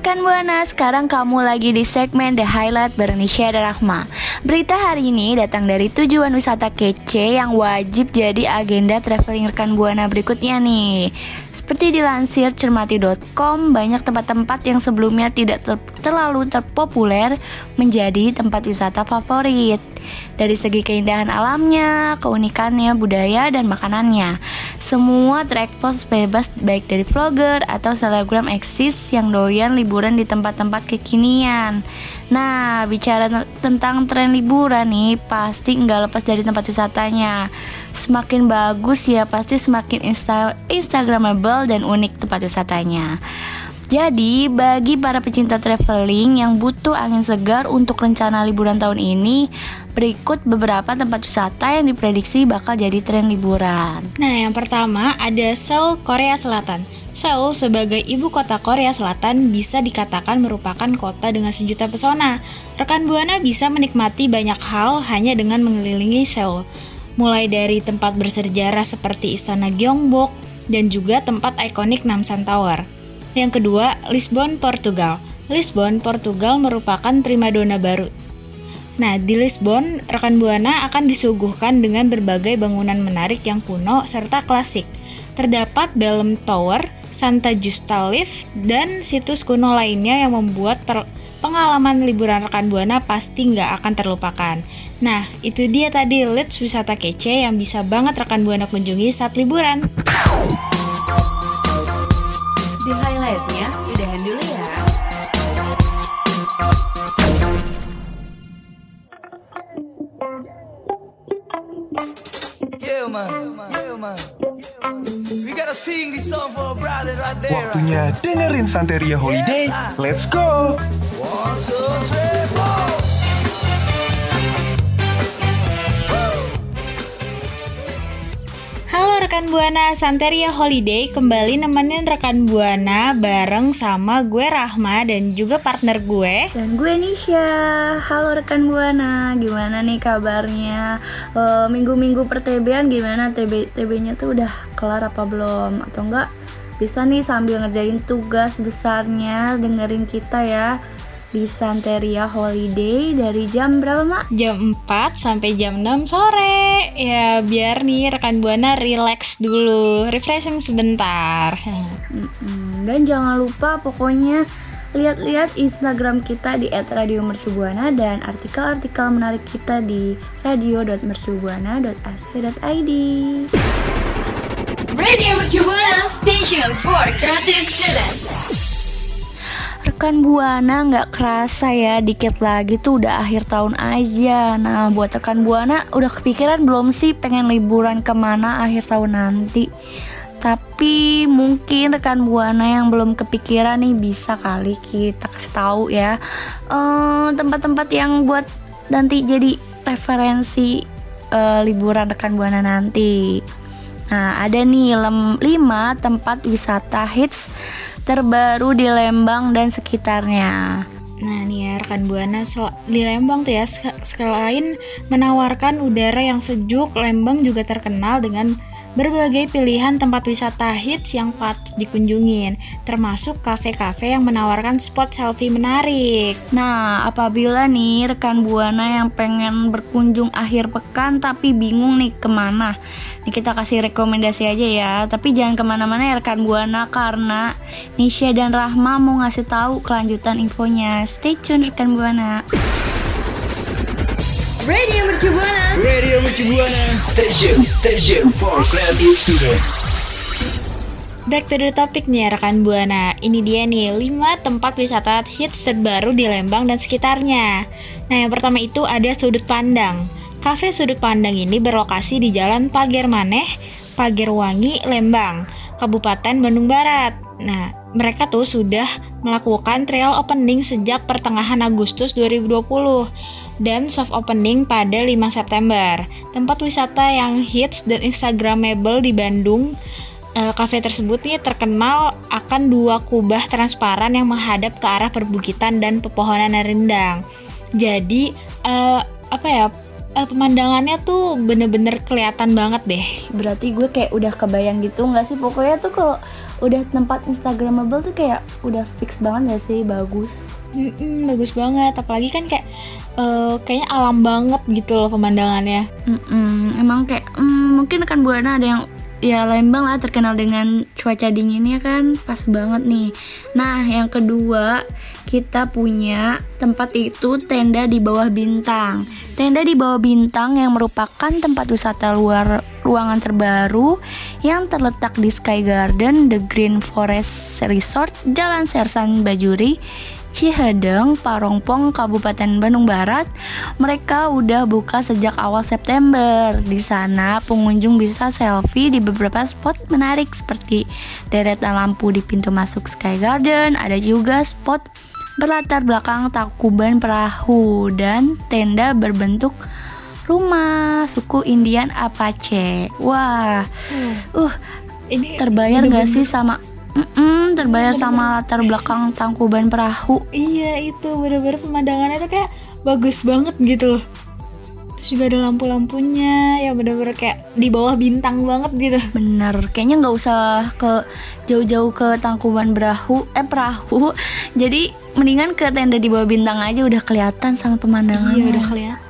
Rekan Buana, sekarang kamu lagi di segmen The Highlight bareng Nisha dan Rahma. Berita hari ini datang dari tujuan wisata kece yang wajib jadi agenda traveling rekan Buana berikutnya nih. Seperti dilansir cermati.com, banyak tempat-tempat yang sebelumnya tidak ter terlalu terpopuler menjadi tempat wisata favorit. Dari segi keindahan alamnya, keunikannya, budaya, dan makanannya. Semua terekspos bebas baik dari vlogger atau selebgram eksis yang doyan liburan di tempat-tempat kekinian. Nah, bicara tentang tren liburan nih, pasti nggak lepas dari tempat wisatanya. Semakin bagus ya, pasti semakin insta instagramable dan unik tempat wisatanya. Jadi, bagi para pecinta traveling yang butuh angin segar untuk rencana liburan tahun ini, berikut beberapa tempat wisata yang diprediksi bakal jadi tren liburan. Nah, yang pertama ada Seoul, Korea Selatan. Seoul sebagai ibu kota Korea Selatan bisa dikatakan merupakan kota dengan sejuta pesona. Rekan Buana bisa menikmati banyak hal hanya dengan mengelilingi Seoul. Mulai dari tempat bersejarah seperti Istana Gyeongbok dan juga tempat ikonik Namsan Tower. Yang kedua, Lisbon, Portugal. Lisbon, Portugal merupakan primadona baru. Nah, di Lisbon, rekan Buana akan disuguhkan dengan berbagai bangunan menarik yang kuno serta klasik. Terdapat Belem Tower, Santa Justa Lift, dan situs kuno lainnya yang membuat pengalaman liburan rekan Buana pasti nggak akan terlupakan. Nah, itu dia tadi leads wisata kece yang bisa banget rekan Buana kunjungi saat liburan. Di highlightnya, udahan dulu ya. Yeah, man. Yeah, man. Waktunya dengerin Santeria Holiday. Let's go! One, two, three, rekan Buana, Santeria Holiday kembali nemenin rekan Buana bareng sama gue Rahma dan juga partner gue Dan gue Nisha. Halo rekan Buana, gimana nih kabarnya? Eh, Minggu-minggu pertebean gimana? TB TB-nya tuh udah kelar apa belum? Atau enggak bisa nih sambil ngerjain tugas besarnya dengerin kita ya di Santeria Holiday dari jam berapa, Mak? jam 4 sampai jam 6 sore Ya biar nih rekan Buana relax dulu, refreshing sebentar. Dan jangan lupa pokoknya lihat-lihat Instagram kita di @radiomercubuana dan artikel-artikel menarik kita di radio.mercubuana.ac.id. Radio Mercu Buana Station for Creative Students. Rekan Buana nggak kerasa ya dikit lagi tuh udah akhir tahun aja. Nah buat rekan Buana udah kepikiran belum sih pengen liburan ke mana akhir tahun nanti? Tapi mungkin rekan Buana yang belum kepikiran nih bisa kali kita kasih tahu ya Eh, tempat-tempat yang buat nanti jadi referensi eh, liburan rekan Buana nanti. Nah, ada nih 5 tempat wisata hits terbaru di Lembang dan sekitarnya. Nah nih ya rekan Buana di Lembang tuh ya sek- selain menawarkan udara yang sejuk, Lembang juga terkenal dengan berbagai pilihan tempat wisata hits yang patut dikunjungin, termasuk kafe-kafe yang menawarkan spot selfie menarik. Nah, apabila nih rekan Buana yang pengen berkunjung akhir pekan tapi bingung nih ke mana, nih kita kasih rekomendasi aja ya. Tapi jangan ke mana-mana ya rekan Buana karena Nisha dan Rahma mau ngasih tahu kelanjutan infonya. Stay tune rekan Buana. Radio Mercu Buana. Radio Mercu Buana. Station, station for creative student. Back to the topic nih rekan Buana. Ini dia nih 5 tempat wisata hits terbaru di Lembang dan sekitarnya. Nah, yang pertama itu ada Sudut Pandang. Cafe Sudut Pandang ini berlokasi di Jalan Pager Maneh, Pagerwangi, Lembang, Kabupaten Bandung Barat. Nah, mereka tuh sudah melakukan trail opening sejak pertengahan Agustus 2020 dan soft opening pada 5 September. Tempat wisata yang hits dan instagramable di Bandung eh, kafe tersebut nih terkenal akan dua kubah transparan yang menghadap ke arah perbukitan dan pepohonan rindang. Jadi eh, apa ya eh, pemandangannya tuh bener-bener kelihatan banget deh. Berarti gue kayak udah kebayang gitu nggak sih? Pokoknya tuh kalau udah tempat instagramable tuh kayak udah fix banget gak sih? Bagus. Mm-mm, bagus banget, apalagi kan kayak eh, kayaknya alam banget gitu loh pemandangannya. Mm-mm, emang kayak mm, mungkin rekan buana ada yang ya Lembang lah terkenal dengan cuaca dinginnya kan pas banget nih. Nah yang kedua kita punya tempat itu tenda di bawah bintang. Tenda di bawah bintang yang merupakan tempat wisata luar ruangan terbaru yang terletak di Sky Garden The Green Forest Resort Jalan Sersan Bajuri Cihedeng, Parongpong, Kabupaten Bandung Barat. Mereka udah buka sejak awal September. Di sana pengunjung bisa selfie di beberapa spot menarik seperti deretan lampu di pintu masuk Sky Garden, ada juga spot berlatar belakang takuban perahu dan tenda berbentuk rumah suku Indian Apache. Wah, uh, Ini terbayar gak sih sama Mm-mm, terbayar sama latar belakang tangkuban perahu Iya itu bener-bener pemandangannya tuh kayak bagus banget gitu loh. Terus juga ada lampu-lampunya ya bener-bener kayak di bawah bintang banget gitu. bener kayaknya nggak usah ke jauh-jauh ke tangkuban perahu eh perahu jadi mendingan ke tenda di bawah bintang aja udah kelihatan sama pemandangannya Iya udah kelihatan.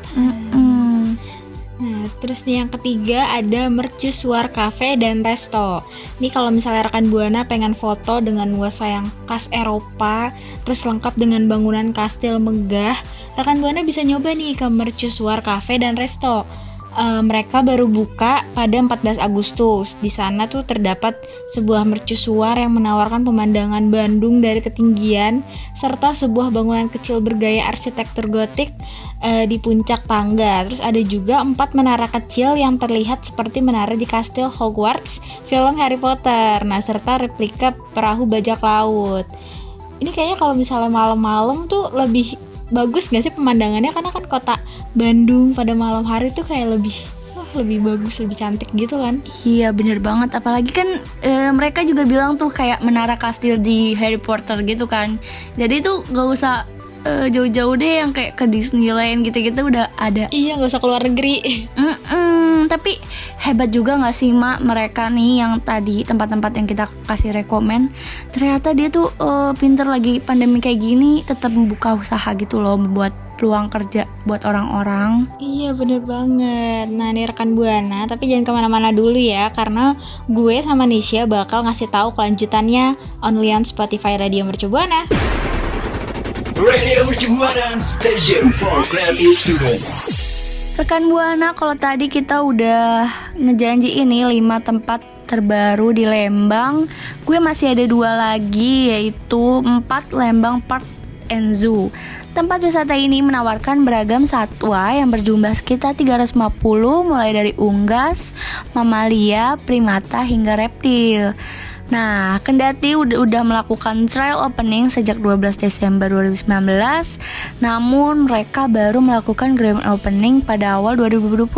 Terus nih yang ketiga ada Mercusuar Cafe dan Resto. Ini kalau misalnya rekan Buana pengen foto dengan nuansa yang khas Eropa, terus lengkap dengan bangunan kastil megah, rekan Buana bisa nyoba nih ke Mercusuar Cafe dan Resto. Eh, mereka baru buka pada 14 Agustus. Di sana tuh terdapat sebuah mercusuar yang menawarkan pemandangan Bandung dari ketinggian serta sebuah bangunan kecil bergaya arsitektur gotik eh, di puncak tangga. Terus ada juga empat menara kecil yang terlihat seperti menara di kastil Hogwarts film Harry Potter. Nah, serta replika perahu bajak laut. Ini kayaknya kalau misalnya malam-malam tuh lebih bagus gak sih pemandangannya? Karena kan kota Bandung pada malam hari tuh kayak lebih wah, lebih bagus, lebih cantik gitu kan. Iya bener banget. Apalagi kan eh, mereka juga bilang tuh kayak menara kastil di Harry Potter gitu kan. Jadi tuh gak usah eh, jauh-jauh deh yang kayak ke Disneyland gitu-gitu udah ada. Iya, nggak usah keluar negeri. Mm-mm, tapi hebat juga nggak sih mak? Mereka nih yang tadi tempat-tempat yang kita kasih rekomen ternyata dia tuh eh, pinter lagi pandemi kayak gini tetap membuka usaha gitu loh buat peluang kerja buat orang-orang. Iya bener banget. Nah ini rekan Buana Tapi jangan ke mana-mana dulu ya Karena gue sama Nisha bakal ngasih tahu kelanjutannya Only on Spotify Radio Mercu Buana Rekan Buana, kalau tadi kita udah ngejanji ini 5 tempat terbaru di Lembang, gue masih ada dua lagi yaitu 4 Lembang Park and Zoo. Tempat wisata ini menawarkan beragam satwa yang berjumlah sekitar 350 mulai dari unggas, mamalia, primata hingga reptil. Nah, kendati udah, udah melakukan trial opening sejak 12 Desember 2019, namun mereka baru melakukan grand opening pada awal 2020.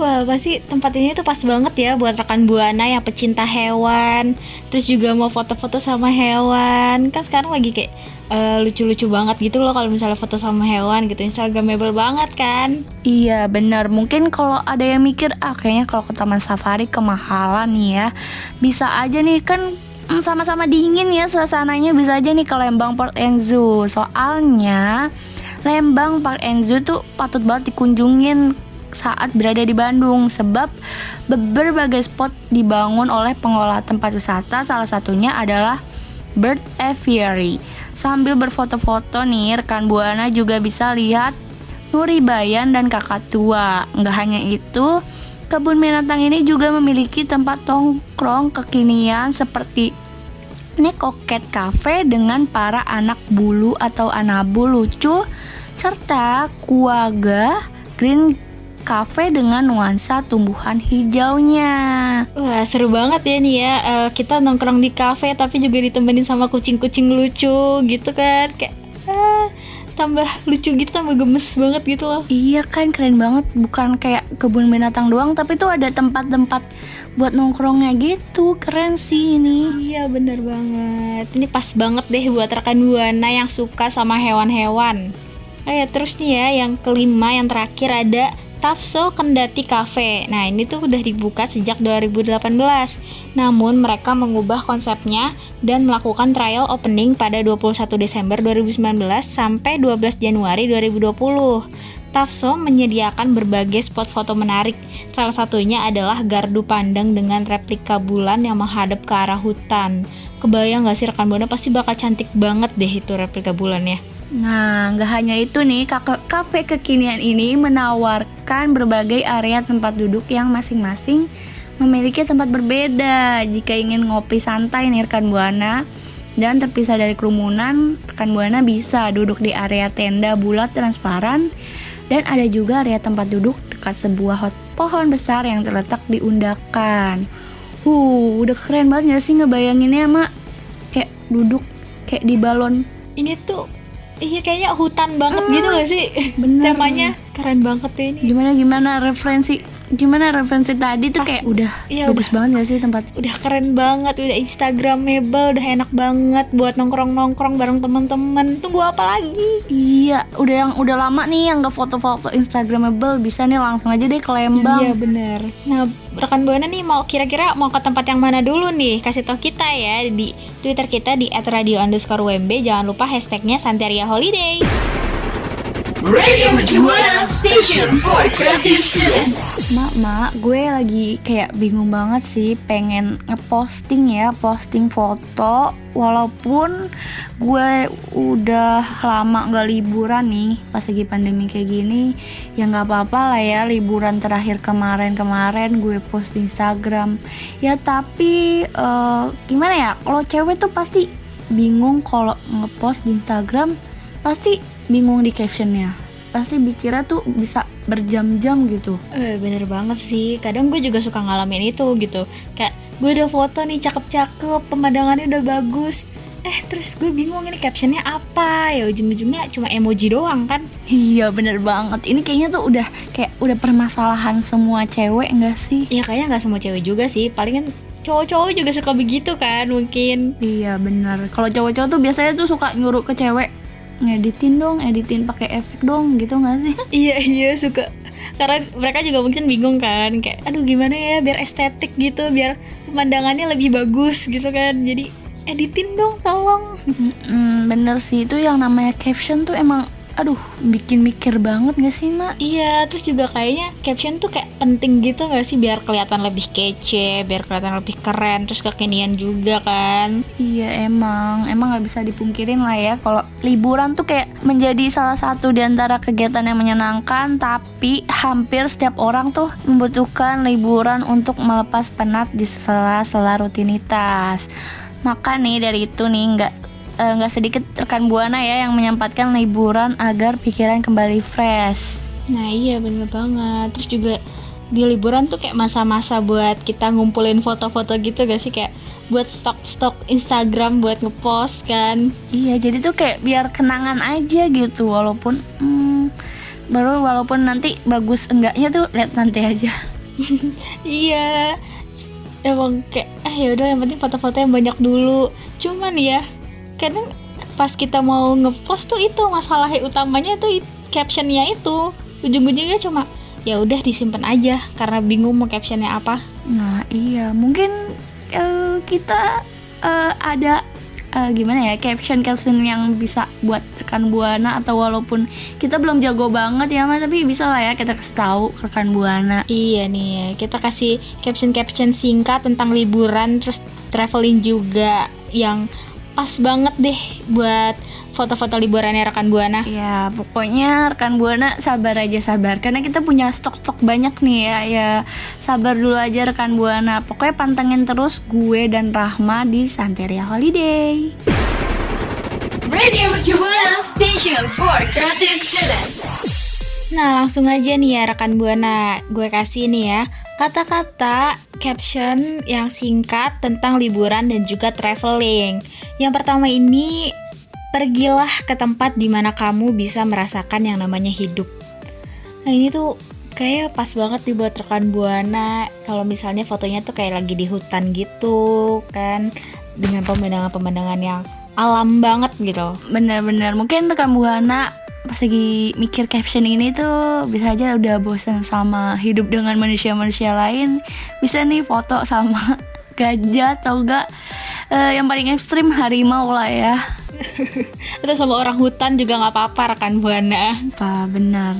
Wah pasti tempat ini tuh pas banget ya Buat rekan Buana yang pecinta hewan Terus juga mau foto-foto sama hewan. Kan sekarang lagi kayak eh, lucu-lucu banget gitu loh Kalau misalnya foto sama hewan gitu. Instagramable banget kan Iya benar. Mungkin kalau ada yang mikir ah kayaknya kalau ke taman safari kemahalan nih ya. Bisa aja nih kan mm, sama-sama dingin ya suasananya. Bisa aja nih ke Lembang Park and soalnya Lembang Park and Zoo tuh patut banget dikunjungin saat berada di Bandung. Sebab berbagai spot dibangun oleh pengelola tempat wisata. Salah satunya adalah Bird Aviary. Sambil berfoto-foto nih rekan Buana juga bisa lihat Nuri Bayan dan kakak tua. Nggak hanya itu, kebun binatang ini juga memiliki tempat tongkrong kekinian seperti Nekoket Cafe dengan para anak bulu atau anabu lucu serta Kuaga Green Cafe dengan nuansa tumbuhan hijaunya. Wah seru banget ya nih ya Eh, kita nongkrong di kafe tapi juga ditemenin sama kucing-kucing lucu gitu kan kayak tambah lucu gitu tambah gemes banget gitu loh. Iya kan keren banget bukan kayak kebun binatang doang tapi tuh ada tempat-tempat buat nongkrongnya gitu keren sih ini. Iya bener banget Ini pas banget deh buat rekan Buana yang suka sama hewan-hewan Oh ya terus nih ya yang kelima yang terakhir ada Tafso Kendati Cafe Nah ini tuh udah dibuka sejak 2018 Namun mereka mengubah konsepnya dan melakukan trial opening pada 21 Desember 2019 sampai 12 Januari 2020 Tafso menyediakan berbagai spot foto menarik. Salah satunya adalah gardu pandang dengan replika bulan yang menghadap ke arah hutan. Kebayang gak sih rekan Buana pasti bakal cantik banget deh itu replika bulannya. Nah, nggak hanya itu nih, kafe kekinian ini menawarkan berbagai area tempat duduk yang masing-masing memiliki tempat berbeda. Jika ingin ngopi santai nih rekan Buana dan terpisah dari kerumunan, rekan Buana bisa duduk di area tenda bulat transparan dan ada juga area tempat duduk dekat sebuah pohon besar yang terletak di undakan. Uh, udah keren banget gak sih ngebayanginnya, Mak? Kayak duduk kayak di balon Ini tuh iya kayaknya hutan banget gitu gak sih? Bener. Temanya keren banget ini. gimana gimana referensi gimana referensi tadi tuh Pas- kayak udah iya, bagus banget gak sih tempat? Udah keren banget, udah instagramable, udah enak banget buat nongkrong-nongkrong bareng temen-temen. Tunggu apa lagi? iya udah yang udah lama nih yang gak foto-foto instagramable bisa nih langsung aja deh ke Iya Lembang bener. Nah rekan Buana nih mau kira-kira mau ke tempat yang mana dulu nih? Kasih tau kita ya di Twitter kita di @radio underscore WMB Jangan lupa hashtagnya Santeria Holiday Radio Juara Station for Creative Students. mak mak gue lagi kayak bingung banget sih pengen ngeposting ya posting foto walaupun gue udah lama nggak liburan nih pas lagi pandemi kayak gini ya nggak apa-apa lah ya liburan terakhir kemarin-kemarin gue post di Instagram ya tapi eh, gimana ya kalau cewek tuh pasti bingung kalau ngepost di Instagram pasti bingung di captionnya. Pasti pikirnya tuh bisa berjam-jam gitu. Eh bener banget sih. Kadang gue juga suka ngalamin itu gitu. Kayak gue udah foto nih cakep-cakep Pemandangannya udah bagus. Eh terus gue bingung ini captionnya apa? Ya ujung-ujungnya cuma emoji doang kan? Iya bener banget. Ini kayaknya tuh udah kayak udah permasalahan semua cewek enggak sih? Ya kayaknya nggak semua cewek juga sih. Palingan cowok-cowok juga suka begitu kan mungkin. Iya bener. Kalau cowok-cowok tuh biasanya tuh suka nyuruh ke cewek ngeditin dong, editin pakai efek dong gitu nggak sih? Iya iya suka. Karena mereka juga mungkin bingung kan kayak aduh gimana ya biar estetik gitu biar pemandangannya lebih bagus gitu kan. Jadi editin dong tolong. Mm, bener sih itu yang namanya caption tuh emang aduh bikin mikir banget gak sih mak? iya terus juga kayaknya caption tuh kayak penting gitu gak sih biar kelihatan lebih kece biar kelihatan lebih keren terus kekinian juga kan Iya emang, emang nggak bisa dipungkirin lah ya kalau liburan tuh kayak menjadi salah satu di antara kegiatan yang menyenangkan tapi hampir setiap orang tuh membutuhkan liburan untuk melepas penat di sela-sela rutinitas. Maka nih dari itu nih nggak eh, nggak sedikit rekan buana ya yang menyempatkan liburan agar pikiran kembali fresh. nah iya bener banget terus juga di liburan tuh kayak masa-masa buat kita ngumpulin foto-foto gitu gak sih kayak buat stok-stok Instagram buat ngepost kan Iya jadi tuh kayak biar kenangan aja gitu walaupun hmm, baru walaupun nanti bagus enggaknya tuh lihat nanti aja. Iya, emang kayak ah ya udah yang penting foto-foto yang banyak dulu. Cuman ya, kadang pas kita mau ngepost tuh itu masalah utamanya tuh captionnya itu. Ujung-ujungnya cuma ya udah disimpan aja karena bingung mau captionnya apa. Nah iya. Mungkin eh, kita eh, ada eh, gimana ya caption caption yang bisa buat rekan buana atau walaupun kita belum jago banget ya mas tapi bisa lah ya kita kasih tahu rekan buana. Iya nih ya, kita kasih caption-caption singkat tentang liburan terus traveling juga yang pas banget deh buat foto-foto liburannya rekan Buana. Ya pokoknya rekan buana sabar aja sabar karena kita punya stok-stok banyak nih ya ya sabar dulu aja rekan buana. Pokoknya pantengin terus gue dan Rahma di Santeria Holiday. Radio Mercu Buana Station for Creative Students. Nah, langsung aja nih ya rekan Buana, gue kasih nih ya kata-kata caption yang singkat tentang liburan dan juga traveling. Yang pertama ini pergilah ke tempat di mana kamu bisa merasakan yang namanya hidup. Nah, ini tuh kayak pas banget dibuat rekan Buana kalau misalnya fotonya tuh kayak lagi di hutan gitu kan dengan pemandangan-pemandangan yang alam banget gitu. Bener-bener mungkin rekan buana pas lagi mikir caption ini tuh bisa aja udah bosan sama hidup dengan manusia-manusia lain. Bisa nih foto sama gajah atau enggak. Eh, yang paling ekstrim harimau lah ya. Atau sama orang hutan juga nggak apa-apa rekan Buana. apa benar.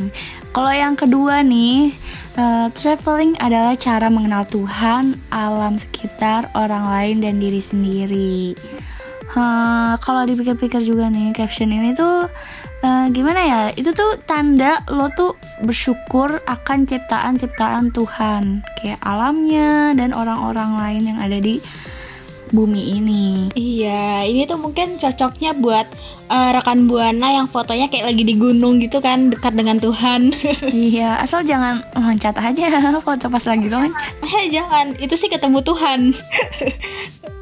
Kalau yang kedua nih eh, traveling adalah cara mengenal Tuhan alam sekitar orang lain dan diri sendiri. Hah, kalau dipikir-pikir juga nih caption ini tuh eh, gimana ya? Itu tuh tanda lo tuh bersyukur akan ciptaan-ciptaan Tuhan. Kayak alamnya dan orang-orang lain yang ada di bumi ini. Iya, ini tuh mungkin cocoknya buat eh, rekan buana yang fotonya kayak lagi di gunung gitu kan, dekat dengan Tuhan. iya asal jangan loncat aja foto pas lagi loncat. Eh jangan, itu sih ketemu Tuhan.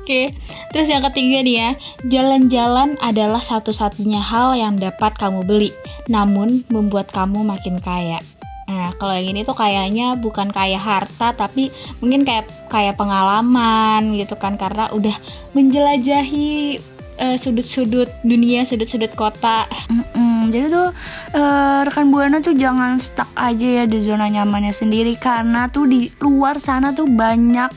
Oke, terus yang ketiga nih ya, jalan-jalan adalah satu-satunya hal yang dapat kamu beli, namun membuat kamu makin kaya. Nah, kalau yang ini tuh kayaknya bukan kaya harta, tapi mungkin kayak kayak pengalaman gitu kan, karena udah menjelajahi eh, sudut-sudut dunia, sudut-sudut kota. Jadi tuh eh, rekan buana tuh jangan stuck aja ya di zona nyamannya sendiri karena tuh di luar sana tuh banyak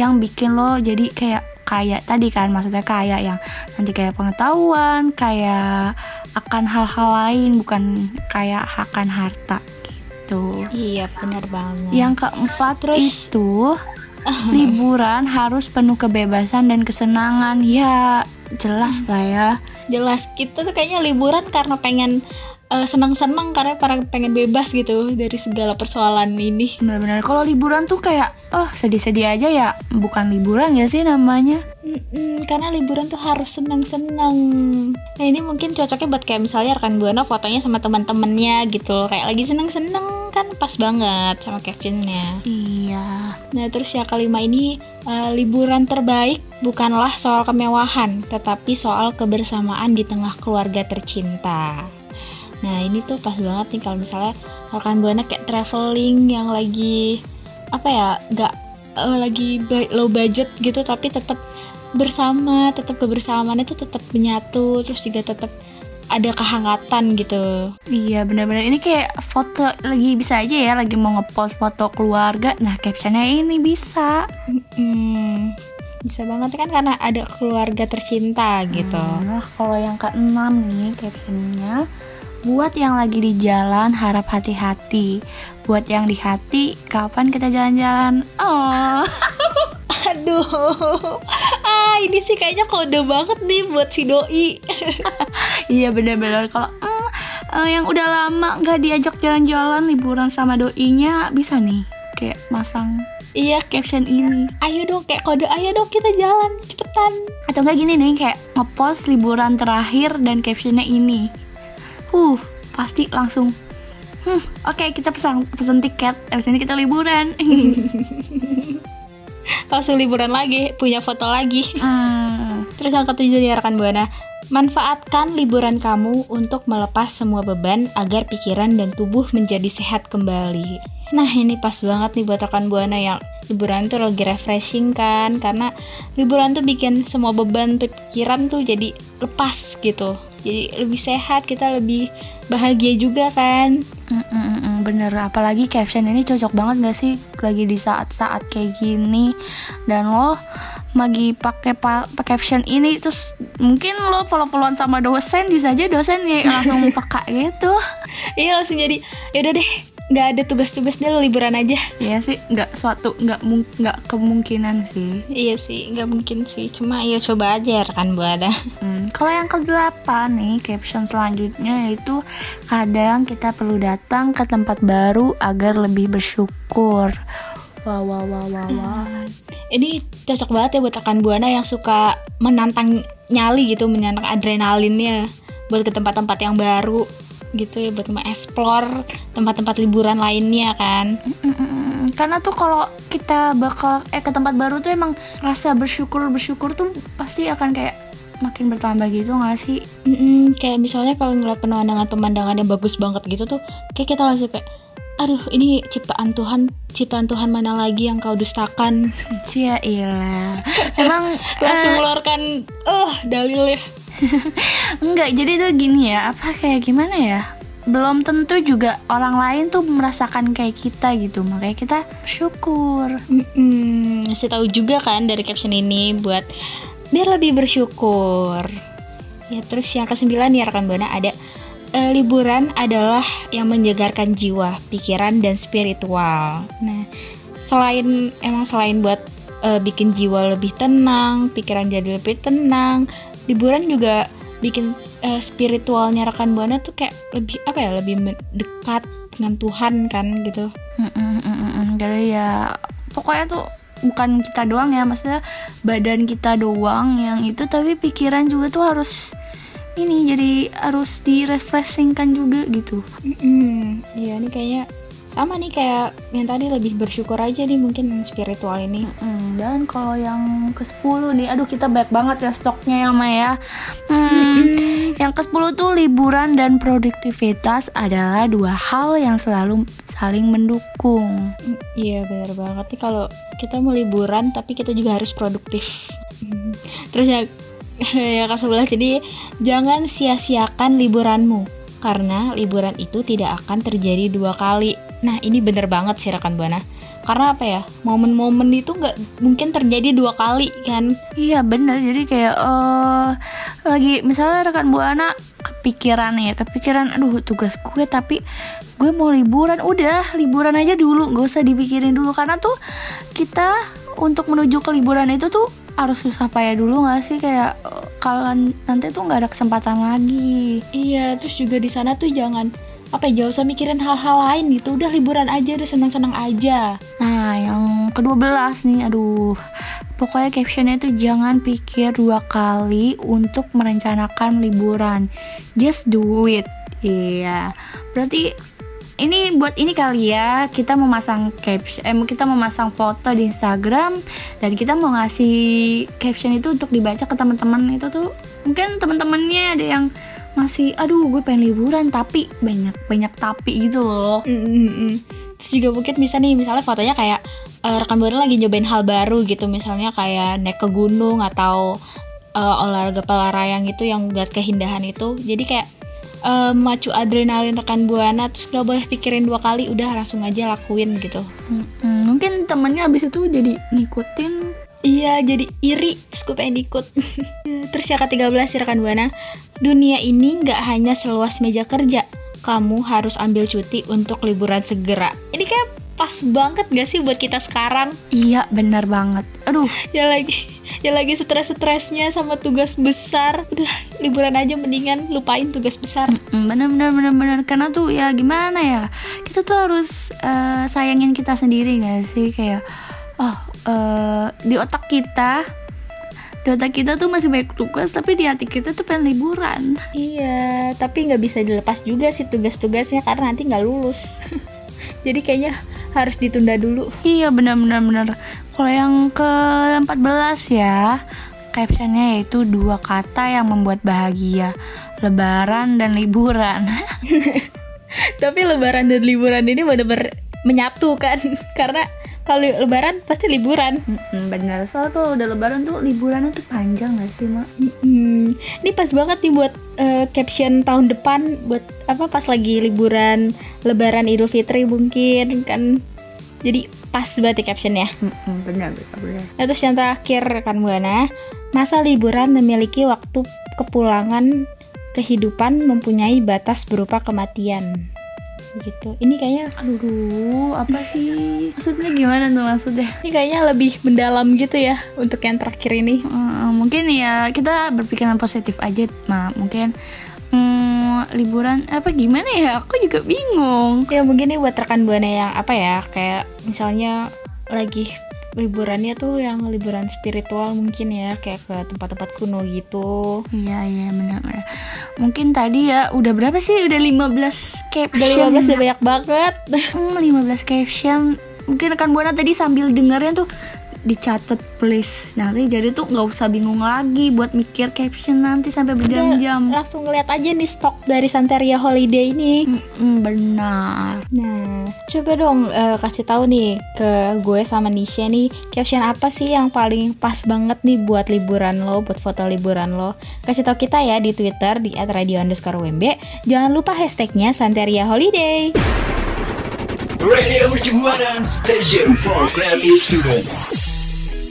yang bikin lo jadi kayak kayak tadi kan maksudnya kayak yang nanti kayak pengetahuan kayak akan hal-hal lain bukan kayak akan harta gitu. Iya, benar banget. Yang keempat Terus- itu liburan harus penuh kebebasan dan kesenangan. Ya jelas lah ya. jelas kita tuh kayaknya liburan karena pengen eh, senang-senang karena para pengen bebas gitu dari segala persoalan ini. Benar-benar kalau liburan tuh kayak oh sedih-sedih aja ya bukan liburan ya sih namanya. Mm-mm, karena liburan tuh harus senang-senang. Nah ini mungkin cocoknya buat kayak misalnya rekan buana fotonya sama teman-temannya gitu, kayak lagi seneng-seneng kan pas banget sama captionnya. Iya. Nah terus yang kelima ini eh, liburan terbaik bukanlah soal kemewahan, tetapi soal kebersamaan di tengah keluarga tercinta. Nah ini tuh pas banget nih kalau misalnya rekan buana kayak traveling yang lagi apa ya, nggak eh, lagi low budget gitu, tapi tetap bersama, tetap kebersamaannya tuh tetap menyatu, terus juga tetap ada kehangatan gitu. Iya benar-benar ini kayak foto lagi bisa aja ya lagi mau ngepost foto keluarga. Nah captionnya ini bisa. Hmm, bisa banget kan karena ada keluarga tercinta gitu. Nah kalau yang keenam nih captionnya buat yang lagi di jalan harap hati-hati. Buat yang di hati kapan kita jalan-jalan? Oh. Aduh, ah ini sih kayaknya kode banget nih buat si doi. Iya benar-benar kalau mm, eh, yang udah lama nggak diajak jalan-jalan liburan sama doinya bisa nih kayak masang iya, caption ini ayo dong kayak kode, ayo dong kita jalan cepetan. atau enggak gini nih kayak ngepost liburan terakhir dan captionnya ini huh pasti langsung hmm oke kita pesan pesan tiket abis ini kita liburan Langsung liburan lagi, punya foto lagi. hmm, Terus yang ketujuh nih rekan buana, manfaatkan liburan kamu untuk melepas semua beban agar pikiran dan tubuh menjadi sehat kembali. Nah ini pas banget nih buat rekan buana yang liburan tuh lagi refreshing kan, karena liburan tuh bikin semua beban pikiran tuh jadi lepas gitu. Jadi lebih sehat, kita lebih bahagia juga kan. mm, mm, mm, mm. bener apalagi caption ini cocok banget gak sih lagi di saat-saat kayak gini dan lo lagi pakai pa- pa- caption ini terus mungkin lo follow-followan sama dosen bisa aja dosen ya langsung pakai gitu Iya langsung jadi yaudah deh nggak ada tugas-tugas deh liburan aja. Iya sih nggak suatu nggak nggak kemungkinan sih Iya sih nggak mungkin sih cuma ya coba aja rekan buana. Hmm, kalau yang kedelapan nih caption selanjutnya yaitu kadang kita perlu datang ke tempat baru agar lebih bersyukur. Wah wah wah wah wah. Ini cocok banget ya buat rekan buana yang suka menantang nyali gitu menantang adrenalinnya buat ke tempat-tempat yang baru gitu ya buat mengeksplor tempat-tempat liburan lainnya kan. Mm-mm. Karena tuh kalau kita bakal eh ke tempat baru tuh emang rasa bersyukur bersyukur tuh pasti akan kayak makin bertambah gitu nggak sih? Mm-mm, kayak misalnya kalau ngeliat pemandangan-pemandangan yang bagus banget gitu tuh kayak kita langsung kayak aduh ini ciptaan Tuhan ciptaan Tuhan mana lagi yang kau dustakan Cia ilah. Emang langsung eh, mengeluarkan oh dalilnya Enggak, jadi tuh gini ya, apa kayak gimana ya? Belum tentu juga orang lain tuh merasakan kayak kita gitu, makanya kita bersyukur. Mm-mm, ngasih tahu juga kan dari caption ini buat biar lebih bersyukur ya terus yang kesembilan ya rekan buana ada eh, liburan adalah yang menyegarkan jiwa pikiran dan spiritual nah selain emang selain buat eh, bikin jiwa lebih tenang pikiran jadi lebih tenang liburan juga bikin eh, spiritualnya rekan buana tuh kayak lebih apa ya lebih dekat dengan Tuhan kan gitu Mm-mm, mm-mm, mm. Jadi ya pokoknya tuh bukan kita doang ya, maksudnya badan kita doang yang itu, tapi pikiran juga tuh harus ini jadi harus direfreshingkan juga gitu. Hmm, iya ini kayaknya sama nih kayak yang tadi lebih bersyukur aja nih mungkin yang spiritual ini. Hmm, dan kalau yang ke-10 nih, aduh kita banyak banget ya stoknya ya Maya. Hmm, yang ke-10 tuh liburan dan produktivitas adalah dua hal yang selalu saling mendukung. Iya benar banget nih kalau kita mau liburan tapi kita juga harus produktif. Terus ya ya ke sebelah jadi jangan sia-siakan liburanmu karena liburan itu tidak akan terjadi dua kali. Nah ini bener banget sih rekan buana. Karena apa ya momen-momen itu nggak mungkin terjadi dua kali kan? Iya bener, jadi kayak eh lagi misalnya rekan buana kepikiran ya, kepikiran aduh tugas gue tapi gue mau liburan, udah liburan aja dulu, gak usah dipikirin dulu karena tuh kita untuk menuju ke liburan itu tuh harus susah payah dulu gak sih kayak eh, kalau nanti tuh nggak ada kesempatan lagi. Iya, terus juga di sana tuh jangan apa ya, jauh usah mikirin hal-hal lain gitu. Udah liburan aja, udah senang-senang aja. Nah, yang ke-12 nih, aduh. Pokoknya captionnya itu jangan pikir dua kali untuk merencanakan liburan. Just do it. Iya. Berarti ini buat ini kali ya, kita mau masang caption, eh, kita mau masang foto di Instagram dan kita mau ngasih caption itu untuk dibaca ke teman-teman itu tuh mungkin teman-temannya ada yang masih aduh gue pengen liburan tapi banyak banyak tapi gitu loh Mm-mm-mm. Terus juga mungkin bisa nih, misalnya fotonya kayak eh, rekan buana lagi nyobain hal baru gitu, misalnya kayak naik ke gunung atau eh, olahraga pelarayang gitu yang buat keindahan itu. Jadi kayak eh, macu adrenalin rekan buana, terus gak boleh pikirin dua kali, udah langsung aja lakuin gitu. Mm-mm, mungkin temennya abis itu jadi ngikutin Iya, jadi iri, terus gue pengen ikut. terus yang ke-13 sih rekan Buana, dunia ini nggak hanya seluas meja kerja. Kamu harus ambil cuti untuk liburan segera. Ini kayak pas banget gak sih buat kita sekarang? Iya benar banget Aduh Ya lagi, ya lagi stres-stresnya sama tugas besar. Udah liburan aja mendingan lupain tugas besar. bener bener bener bener Karena tuh ya gimana ya Kita tuh harus eh, sayangin kita sendiri gak sih Kayak Oh eh, di otak kita Di otak kita tuh masih banyak tugas Tapi di hati kita tuh pengen liburan Iya, tapi nggak bisa dilepas juga sih tugas-tugasnya karena nanti nggak lulus. Jadi kayaknya harus ditunda dulu. Iya bener bener Kalau yang ke-14 ya Captionnya yaitu dua kata yang membuat bahagia Lebaran dan liburan Tapi lebaran dan liburan ini bener-bener menyatu kan Karena kalau lebaran pasti liburan. Mm-mm, bener soalnya kalau udah lebaran tuh liburannya tuh panjang gak sih mak Hmm, ini pas banget nih buat eh, caption tahun depan buat apa pas lagi liburan Lebaran Idul Fitri mungkin kan. Jadi pas banget ya captionnya. Mm-mm, bener bener Nah, terus yang terakhir kan Buana, masa liburan memiliki waktu kepulangan kehidupan mempunyai batas berupa kematian. Gitu. Ini kayaknya aduh apa sih? Maksudnya gimana tuh maksudnya? Ini kayaknya lebih mendalam gitu ya untuk yang terakhir ini. Eh, mungkin ya kita berpikiran positif aja mak mungkin hmm, liburan apa gimana ya? Aku juga bingung. Ya mungkin ini buat rekan buana yang apa ya kayak misalnya lagi liburannya tuh yang liburan spiritual mungkin ya kayak ke tempat-tempat kuno gitu. Iya iya benar-benar. Mungkin tadi ya udah berapa sih? Udah 15 caption. Udah 15 udah banyak banget. Hmm, 15 caption. Mungkin rekan Buana tadi sambil dengerin tuh dicatat please. Nanti jadi tuh nggak usah bingung lagi buat mikir caption nanti sampai berjam-jam. Langsung ngeliat aja nih stok dari Santeria Holiday ini. Mm, benar. Nah, coba dong eh, kasih tahu nih ke gue sama Nisha nih caption apa sih yang paling pas banget nih buat liburan lo, buat foto liburan lo. Kasih tahu kita ya di Twitter di @radio_wmb. Jangan lupa hashtagnya Santeria Holiday. Radio Mercubuana Station for Creative Student.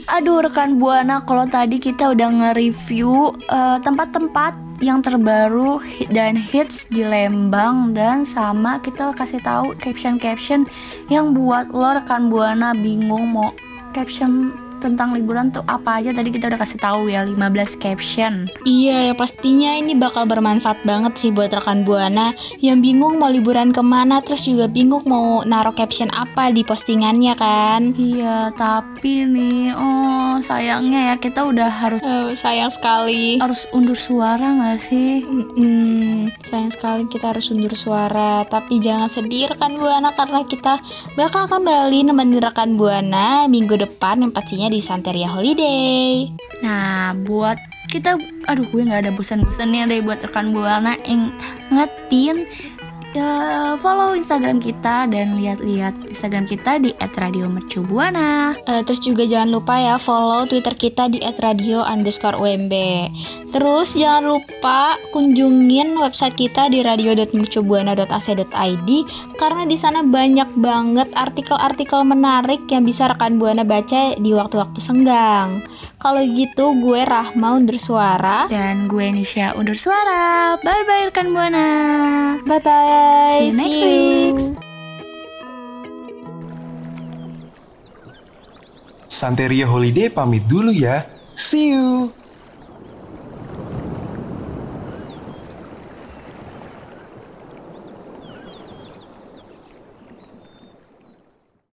Aduh rekan Buana, kalau tadi kita udah nge-review eh, tempat-tempat yang terbaru dan hits di Lembang dan sama kita kasih tahu caption-caption yang buat lo rekan Buana bingung mau caption tentang liburan tuh apa aja tadi kita udah kasih tahu ya 15 caption. Iya, ya pastinya ini bakal bermanfaat banget sih buat rekan Buana yang bingung mau liburan ke mana, terus juga bingung mau naruh caption apa di postingannya kan. Iya, tapi nih oh sayangnya ya kita udah harus Eh, sayang sekali. harus undur suara nggak sih? Hmm, sayang sekali kita harus undur suara. Tapi jangan sedih rekan Buana karena kita bakal kembali nemenin rekan Buana minggu depan yang pastinya di Santeria Holiday. Nah, buat kita, aduh gue nggak ada bosan-bosannya deh buat rekan buana ingetin ya follow Instagram kita dan lihat-lihat Instagram kita di @radiomercubuana. Eh, terus juga jangan lupa ya follow Twitter kita di @radio underscore UMB. Terus jangan lupa kunjungin website kita di radio.mercubuana.ac.id karena di sana banyak banget artikel-artikel menarik yang bisa rekan buana baca di waktu-waktu senggang. Kalau gitu gue Rahma undur suara. Dan gue Nisha undur suara. Bye bye rekan buana. Bye bye. See you next week. Santeria Holiday pamit dulu ya. See you.